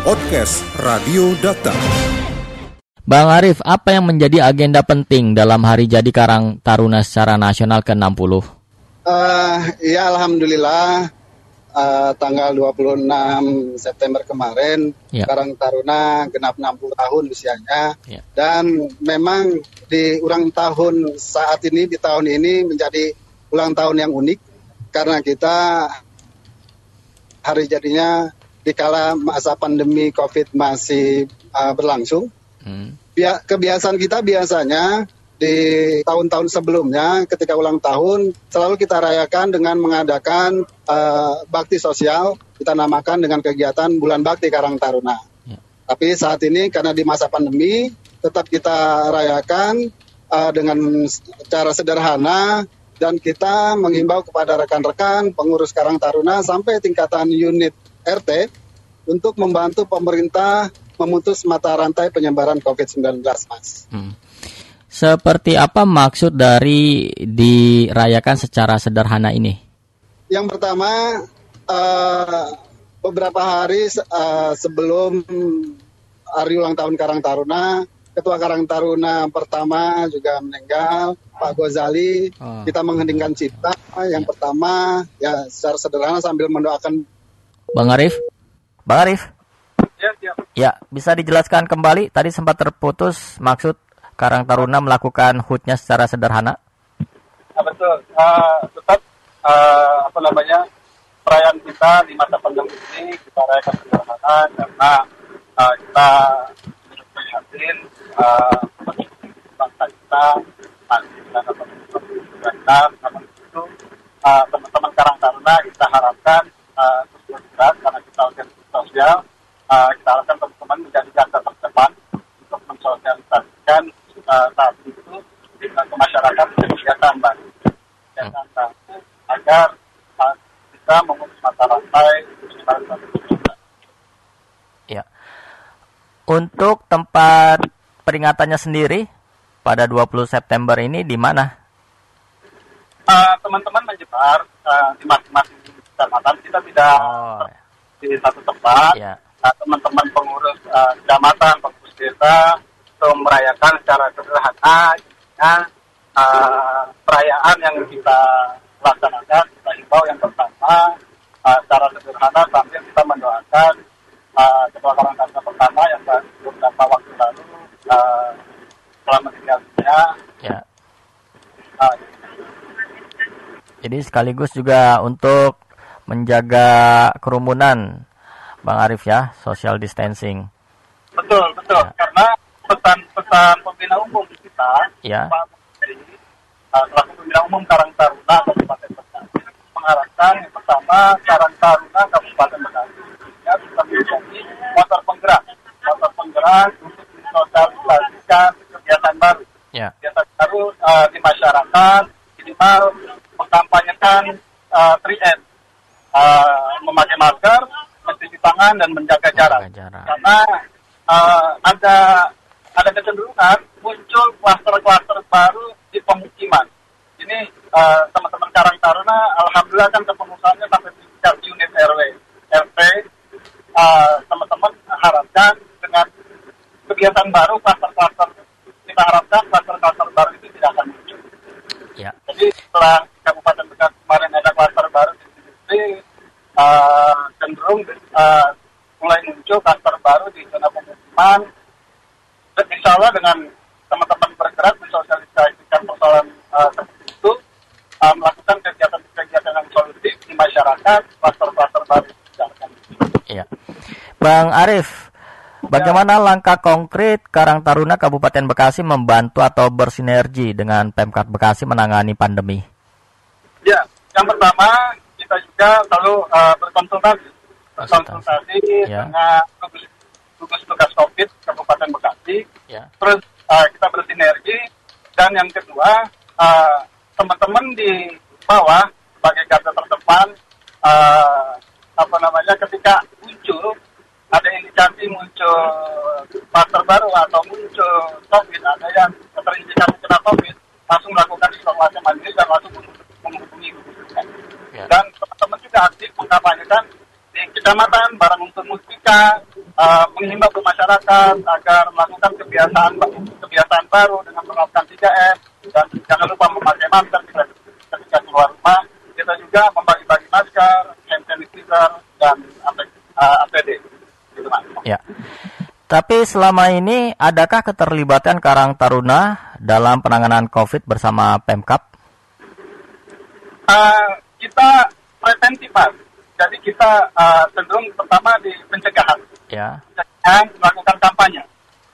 Podcast Radio Data. Bang Arif, apa yang menjadi agenda penting dalam hari jadi Karang Taruna secara nasional ke-60? Uh, ya Alhamdulillah uh, tanggal 26 September kemarin ya. Karang Taruna genap 60 tahun usianya ya. dan memang di ulang tahun saat ini di tahun ini menjadi ulang tahun yang unik karena kita hari jadinya di kala masa pandemi COVID masih uh, berlangsung. Hmm. Kebiasaan kita biasanya di tahun-tahun sebelumnya ketika ulang tahun selalu kita rayakan dengan mengadakan uh, bakti sosial kita namakan dengan kegiatan bulan bakti Karang Taruna. Ya. Tapi saat ini karena di masa pandemi tetap kita rayakan uh, dengan cara sederhana dan kita mengimbau kepada rekan-rekan pengurus Karang Taruna sampai tingkatan unit RT untuk membantu pemerintah memutus mata rantai penyebaran COVID-19, Mas. Hmm. Seperti apa maksud dari dirayakan secara sederhana ini? Yang pertama, uh, beberapa hari uh, sebelum hari ulang tahun Karang Taruna, Ketua Karang Taruna pertama juga meninggal, Pak Gozali. Oh. Kita mengheningkan cipta. Yang pertama, ya secara sederhana sambil mendoakan. Bang Arif, Bang Arif. Ya, ya. ya, bisa dijelaskan kembali. Tadi sempat terputus maksud Karang Taruna melakukan hutnya secara sederhana. Ya, betul. Uh, tetap uh, apa namanya perayaan kita di masa pandemi ini kita rayakan sederhana karena uh, kita prihatin uh, bangsa kita dapat itu teman-teman Karang Taruna kita harapkan uh, terus bergerak karena kita organisasi sosial uh, kita harapkan teman-teman menjadi garda terdepan untuk mensosialisasikan uh, saat itu uh, ke masyarakat kegiatan baru kegiatan baru agar uh, bisa memutus mata rantai Ya. Untuk tempat peringatannya sendiri pada 20 September ini di mana? Uh, teman-teman menyebar uh, di masing-masing Kita oh. di satu tempat. Yeah. Nah, teman-teman pengurus uh, kecamatan, pengurus desa itu merayakan secara sederhana. Ya, uh, perayaan yang kita laksanakan, kita himbau yang pertama uh, secara sederhana sambil kita mendoakan uh, ketua karangkasnya pertama yang beberapa waktu lalu uh, telah meninggal dunia. Ya. Uh, jadi sekaligus juga untuk menjaga kerumunan, Bang Arif ya, social distancing. Betul, betul. Ya. Karena pesan-pesan pembina umum kita, ya. Pak Menteri, selaku pembina umum Karang Taruna Kabupaten Bekasi, mengharapkan yang pertama Karang Taruna Kabupaten Bekasi ya, bisa menjadi motor penggerak, motor penggerak untuk mensosialisasikan kegiatan baru. Ya. Kegiatan baru uh, di masyarakat, minimal mengkampanyekan uh, 3M, uh, memakai masker, tangan dan menjaga jarak. jarak. Karena uh, ada ada kecenderungan muncul klaster-klaster baru di pemukiman. Ini uh, teman-teman Karang Taruna, alhamdulillah kan kepengurusannya sampai tingkat unit RW, RT. Uh, teman-teman harapkan dengan kegiatan baru klaster-klaster kita harapkan klaster-klaster baru itu tidak akan muncul. Ya. Jadi setelah Kabupaten Bekasi kemarin ada klaster baru di industri uh, cenderung uh, mulai muncul kluster baru di zona pemukiman. Dan insya Allah dengan teman-teman bergerak mensosialisasikan persoalan uh, seperti itu, uh, melakukan kegiatan-kegiatan yang solutif di kluster-kluster baru. Iya. Bang Arif, Bagaimana langkah konkret Karang Taruna Kabupaten Bekasi membantu atau bersinergi dengan Pemkat Bekasi menangani pandemi? Ya, yang pertama kita juga selalu uh, berkonsultasi, berkonsultasi ya. dengan gugus tugas COVID Kabupaten Bekasi. Ya. Terus uh, kita bersinergi dan yang kedua uh, teman-teman di bawah sebagai garda terdepan uh, apa namanya ketika muncul ada indikasi muncul kluster baru atau muncul COVID, ada yang terindikasi kena COVID, langsung melakukan isolasi mandiri dan langsung menghubungi Ya. Dan teman-teman juga aktif mengkampanyekan di kecamatan barang untuk mustika, uh, menghimbau ke masyarakat agar melakukan kebiasaan kebiasaan baru dengan menerapkan 3M dan jangan lupa memakai masker ketika keluar rumah. Kita juga membagi-bagi masker, hand sanitizer dan APD. Gitu, Ya. Tapi selama ini adakah keterlibatan Karang Taruna dalam penanganan COVID bersama Pemkap? Uh, kita preventif, Pak. Jadi kita uh, cenderung pertama di pencegahan. Ya. Pencegahan melakukan kampanye.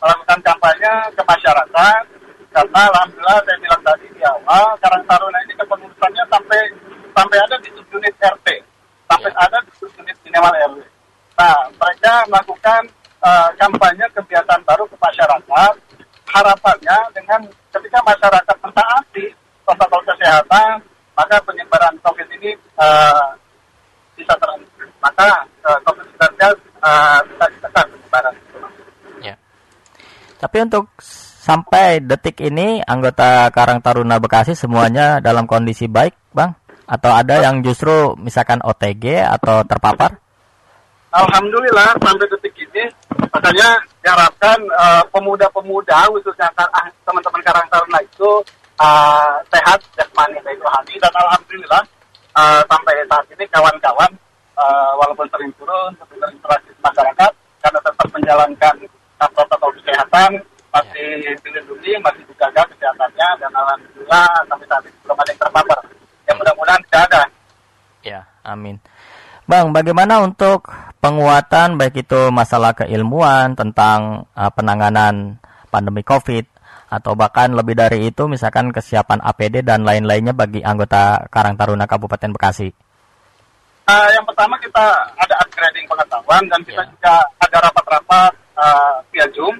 Melakukan kampanye ke masyarakat. Karena Alhamdulillah saya bilang tadi di awal, Karang Taruna ini kepengurusannya sampai sampai ada di subunit RT. Sampai ya. ada di subunit minimal RW. Nah, mereka melakukan uh, kampanye kebiasaan baru ke masyarakat. Harapannya dengan ketika masyarakat mentaati protokol kesehatan, maka penyebaran COVID ini uh, bisa terhenti. Maka uh, COVID-19 uh, bisa ditekan penyebaran. Ya. Tapi untuk sampai detik ini anggota Karang Taruna Bekasi semuanya dalam kondisi baik, Bang? Atau ada yang justru misalkan OTG atau terpapar? Alhamdulillah sampai detik ini makanya diharapkan uh, pemuda-pemuda khususnya uh, teman-teman Karang Taruna itu uh, sehat jasmani baik rohani dan alhamdulillah uh, sampai saat ini kawan-kawan uh, walaupun sering turun sering berinteraksi masyarakat karena tetap menjalankan protokol kesehatan masih dilindungi masih dijaga kesehatannya dan alhamdulillah sampai saat ini belum ada yang terpapar. Yang mudah-mudahan tidak ada. Ya amin. Bang, bagaimana untuk penguatan baik itu masalah keilmuan tentang uh, penanganan pandemi COVID atau bahkan lebih dari itu misalkan kesiapan APD dan lain-lainnya bagi anggota Karang Taruna Kabupaten Bekasi? Uh, yang pertama kita ada upgrading pengetahuan dan kita yeah. juga ada rapat-rapat uh, via Zoom.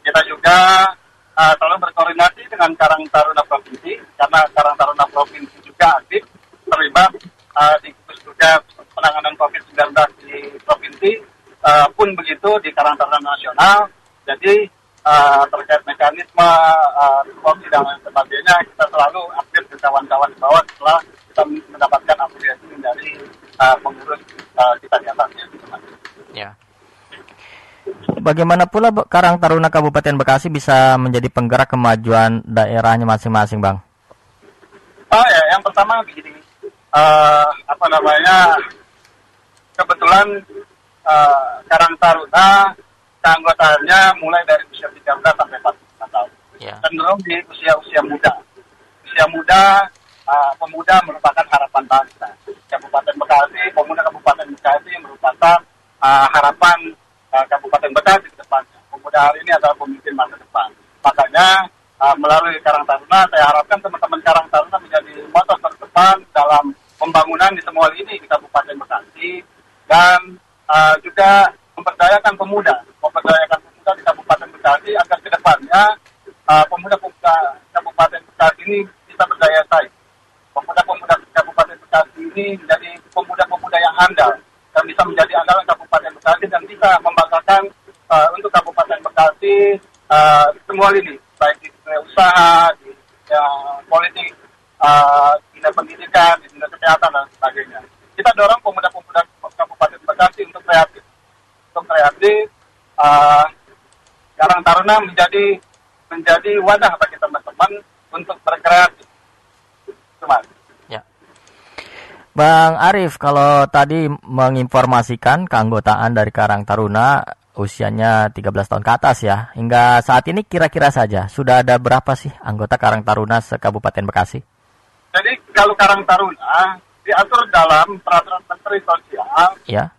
Kita juga uh, selalu berkoordinasi dengan Karang Taruna Provinsi karena Karang Taruna Provinsi juga aktif terlibat uh, di gugus tugas penanganan COVID-19 di provinsi uh, pun begitu di Karang Taruna Nasional. Jadi uh, terkait mekanisme uh, dan lain sebagainya kita selalu aktif ke kawan-kawan di bawah setelah kita mendapatkan apresiasi dari uh, pengurus uh, kita di atasnya. Ya. Bagaimana pula Karang Taruna Kabupaten Bekasi bisa menjadi penggerak kemajuan daerahnya masing-masing, Bang? Oh ya, yang pertama begini, uh, apa namanya kebetulan uh, Karang Taruna keanggotaannya mulai dari usia 13 sampai 45 tahun. Yeah. Cenderung di usia-usia muda. Usia muda, uh, pemuda merupakan harapan bangsa. Kabupaten Bekasi, pemuda Kabupaten Bekasi merupakan uh, harapan uh, Kabupaten Bekasi ke depan. Pemuda hari ini adalah pemimpin masa depan. Makanya uh, melalui Karang Taruna, saya harapkan teman-teman Karang Taruna menjadi motor terdepan dalam pembangunan di semua lini di Kabupaten Bekasi dan uh, juga memperdayakan pemuda, memperdayakan pemuda di Kabupaten Bekasi agar ke depannya uh, pemuda-pemuda Kabupaten Bekasi ini bisa berdaya saing. Pemuda-pemuda Kabupaten Bekasi ini menjadi pemuda-pemuda yang andal dan bisa menjadi andalan Kabupaten Bekasi dan bisa membanggakan uh, untuk Kabupaten Bekasi uh, semua ini, baik di dunia usaha, di ya, politik, uh, di pendidikan, di dunia kesehatan dan sebagainya. Kita dorong pemuda-pemuda Kabupaten Bekasi untuk kreatif, untuk kreatif. Uh, Karang Taruna menjadi menjadi wadah bagi teman-teman untuk berkreatif. Cuma. Ya. Bang Arif, kalau tadi menginformasikan keanggotaan dari Karang Taruna usianya 13 tahun ke atas ya. Hingga saat ini kira-kira saja sudah ada berapa sih anggota Karang Taruna se-Kabupaten Bekasi? Jadi kalau Karang Taruna diatur dalam peraturan Menteri Sosial. Ya.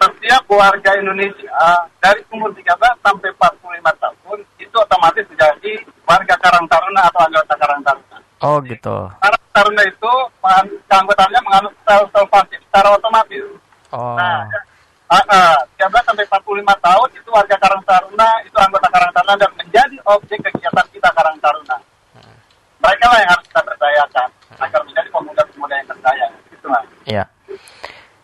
Setiap warga Indonesia dari umur 13 sampai 45 tahun itu otomatis menjadi warga Karang Taruna atau anggota Karang Taruna. Oh gitu. Karang Taruna itu keanggotaannya menganut self-pasif secara otomatis. Oh. Nah, uh, uh, 13 sampai 45 tahun itu warga Karang Taruna, itu anggota Karang Taruna dan menjadi objek kegiatan kita Karang Taruna. Mereka lah yang harus kita berdayakan agar menjadi pemuda-pemuda yang berdaya. Gitu lah. Iya.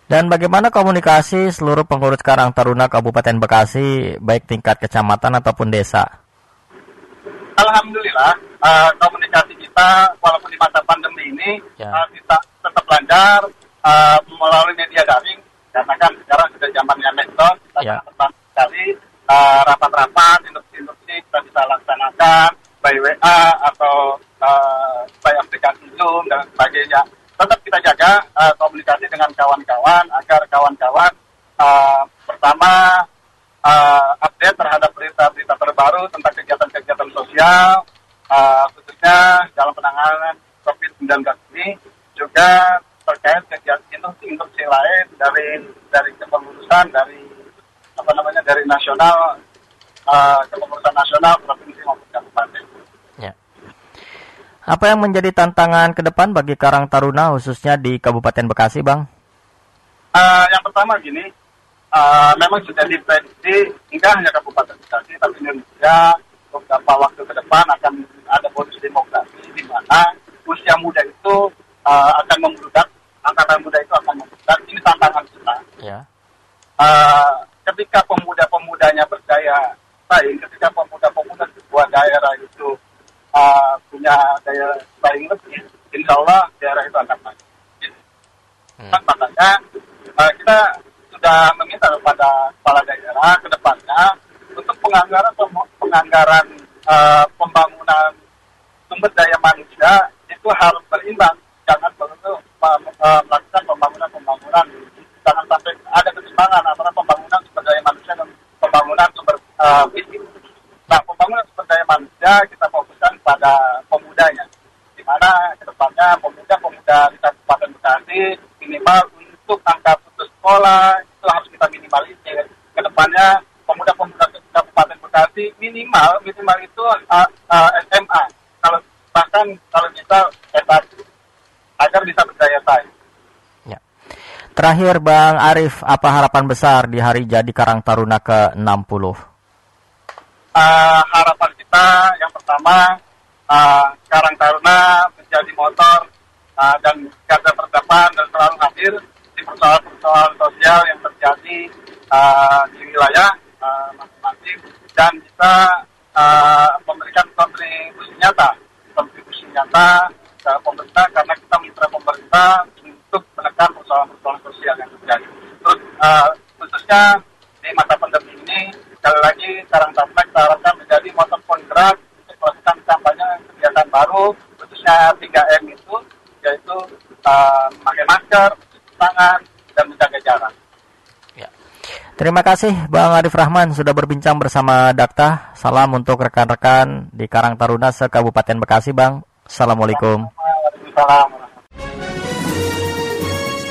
Dan bagaimana komunikasi seluruh pengurus Karang Taruna Kabupaten Bekasi, baik tingkat kecamatan ataupun desa? Alhamdulillah, uh, komunikasi kita walaupun di masa pandemi ini ya. uh, kita tetap lancar uh, melalui media daring, karena kan sekarang sudah zamannya medsos, kita ya. sekali uh, rapat-rapat instruksi-instruksi kita bisa laksanakan by WA atau uh, by aplikasi Zoom dan sebagainya. Tetap kita jaga uh, komunikasi dengan kawan-kawan agar kawan-kawan uh, pertama uh, update terhadap berita-berita terbaru tentang kegiatan-kegiatan sosial, uh, khususnya dalam penanganan COVID-19 ini, juga terkait kegiatan instruksi-instruksi lain dari dari kepengurusan dari apa namanya dari nasional uh, kepengurusan nasional provinsi maupun kabupaten. Ya. Apa yang menjadi tantangan ke depan bagi Karang Taruna khususnya di Kabupaten Bekasi, Bang? Uh, yang pertama gini, uh, memang sudah diprediksi hingga hanya Kabupaten Bekasi, tapi Indonesia beberapa waktu ke depan akan ada bonus demografi di mana usia muda itu uh, akan membludak, angkatan muda itu akan membludak. Ini tantangan kita. Ya. Uh, ketika pemuda-pemudanya berdaya saing, ketika pemuda-pemuda sebuah daerah itu uh, punya daya saing lebih, insya Allah daerah itu akan maju. Hmm. Makanya uh, kita sudah meminta kepada kepala daerah ke depannya untuk penganggaran penganggaran uh, pembangunan sumber daya manusia itu harus berimbang jangan perlu uh, melakukan pembangunan-pembangunan jangan sampai ada ketimpangan antara pembangunan sumber daya manusia dan pembangunan sumber uh, fisik. Nah, pembangunan sumber daya manusia kita fokuskan pada pemudanya, di mana ke depannya pemuda-pemuda di Kabupaten Bekasi minimal untuk angka putus sekolah itu harus kita minimalisir. Ke depannya pemuda-pemuda Kabupaten Bekasi minimal minimal itu uh, uh, SMA. Kalau bahkan kalau bisa S1 agar bisa berdaya saing. Ya. Terakhir Bang Arif, apa harapan besar di hari jadi Karang Taruna ke-60? Uh, harapan kita yang pertama uh, Karang Taruna menjadi motor uh, dan garda terdepan dan selalu hadir di persoalan-persoalan sosial yang terjadi uh, di wilayah uh, masing-masing dan bisa uh, memberikan kontribusi nyata kontribusi nyata ke pemerintah karena kita mitra pemerintah sosial yang terjadi. Terus uh, khususnya di masa pandemi ini sekali lagi sekarang sampai kita harapkan menjadi motor penggerak untuk melakukan kampanye kegiatan baru khususnya 3M itu yaitu uh, memakai masker, mencuci tangan, dan menjaga jarak. Ya. Terima kasih Bang Arif Rahman sudah berbincang bersama Dakta. Salam untuk rekan-rekan di Karang Taruna se Kabupaten Bekasi, Bang. Assalamualaikum.